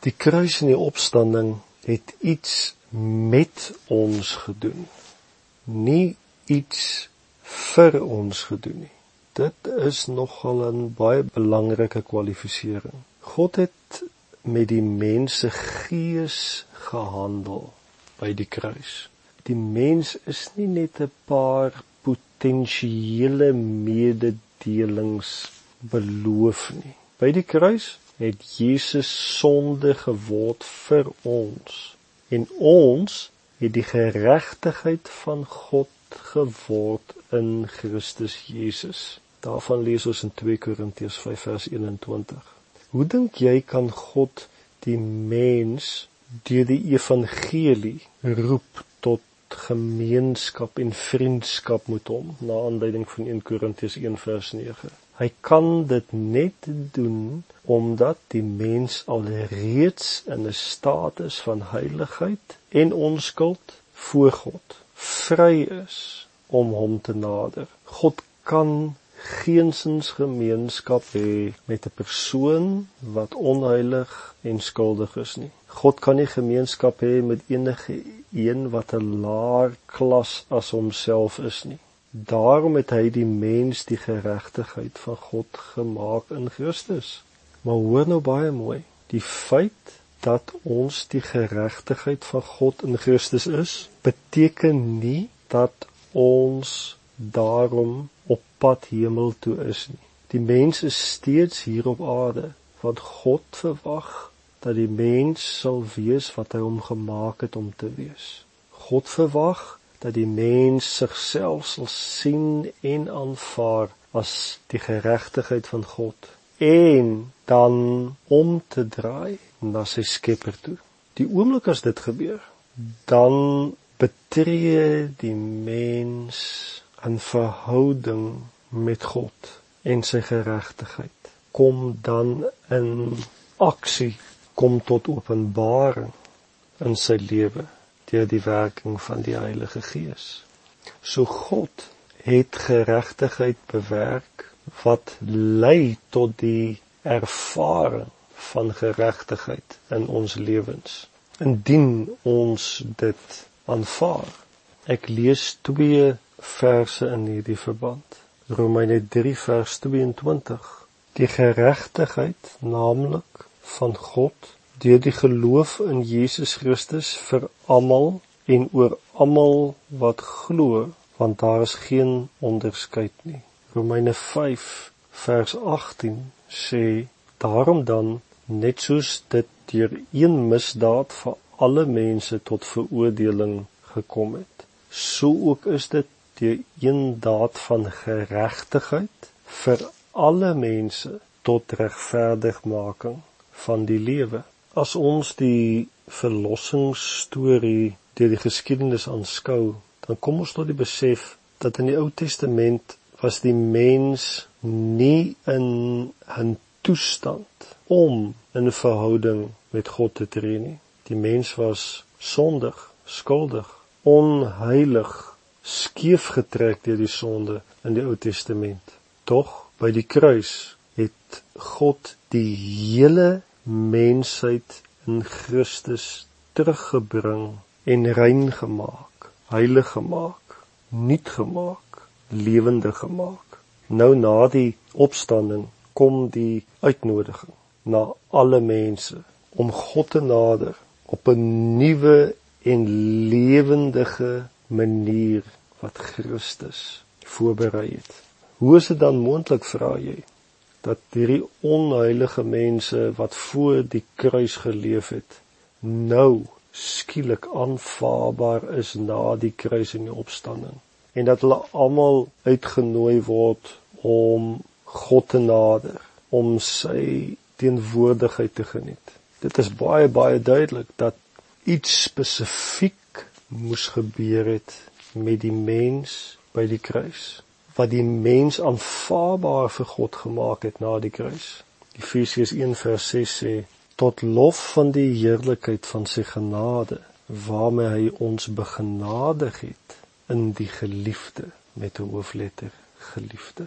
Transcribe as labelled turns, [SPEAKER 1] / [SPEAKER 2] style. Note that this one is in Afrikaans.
[SPEAKER 1] Die kruis en die opstanding het iets met ons gedoen. Nie iets vir ons gedoen nie. Dit is nogal 'n baie belangrike kwalifisering. God het met die mens se gees gehandel by die kruis. Die mens is nie net 'n paar potensiële mededelings beloof nie. By die kruis het Jesus sonde geword vir ons en ons het die geregtigheid van God geword in Christus Jesus. Daarvan lees ons in 2 Korintiërs 5 vers 21. Hoe dink jy kan God die mens deur die evangelie roep tot gemeenskap en vriendskap met hom na aanleiding van 1 Korintiërs 1 vers 9? Hy kan dit net doen omdat die mens alreeds in 'n status van heiligheid en onskuld voor God vry is om hom te nader. God kan geensins gemeenskap hê met 'n persoon wat onheilig en skuldig is nie. God kan nie gemeenskap hê met enige een wat 'n laer klas as homself is nie. Daarom het hy die mens die geregtigheid van God gemaak in Christus. Maar hoor nou baie mooi, die feit dat ons die geregtigheid van God in Christus is, beteken nie dat ons daarom op pad hemel toe is nie. Die mens is steeds hier op aarde want God verwag dat die mens sal wees wat hy hom gemaak het om te wees. God verwag dat die mens sigself sal sien en aanvaar as die geregtigheid van God en dan om te draai na sy Skepper toe. Die oomblik as dit gebeur, dan betree die mens 'n verhouding met God en sy geregtigheid. Kom dan in aksie, kom tot openbaring in sy lewe deur die werking van die Heilige Gees. So God het geregtigheid bewerk wat lei tot die ervaring van geregtigheid in ons lewens. Indien ons dit aanvaar. Ek lees twee verse in hierdie verband. Romeine 3 vers 22. Die geregtigheid, naamlik van God deur die geloof in Jesus Christus vir almal en oor almal wat glo, want daar is geen onderskeid nie. Romeine 5 vers 18 sê: Daarom dan, net soos dit deur een misdaad vir alle mense tot veroordeling gekom het, so ook is dit deur een daad van geregtigheid vir alle mense tot regverdigmaking van die lewe. As ons die verlossingsstorie deur die geskiedenis aanskou, dan kom ons tot die besef dat in die Ou Testament was die mens nie in 'n toestand om in 'n verhouding met God te tree nie. Die mens was sondig, skuldig, onheilig, skeef getrek deur die sonde in die Ou Testament. Tog by die kruis het God die hele mensheid in Christus teruggebring en rein gemaak, heilig gemaak, nuut gemaak, lewendig gemaak. Nou na die opstanding kom die uitnodiging na alle mense om God te nader op 'n nuwe en lewendige manier wat Christus voorberei het. Hoe is dit dan moontlik vra jy? Dat hierdie onheilige mense wat voor die kruis geleef het nou skielik aanvaarbaar is na die kruis en die opstanding. En dat hulle almal uitgenooi word om God te nader om sy teenwoordigheid te geniet. Dit is baie baie duidelik dat iets spesifiek moes gebeur het met die mens by die kruis wat die mens aanvaarbaar vir God gemaak het na die kruis. Efesiërs 1:6 sê tot lof van die heerlikheid van sy genade waarmee hy ons begenadig het in die geliefde met 'n hoofletter geliefde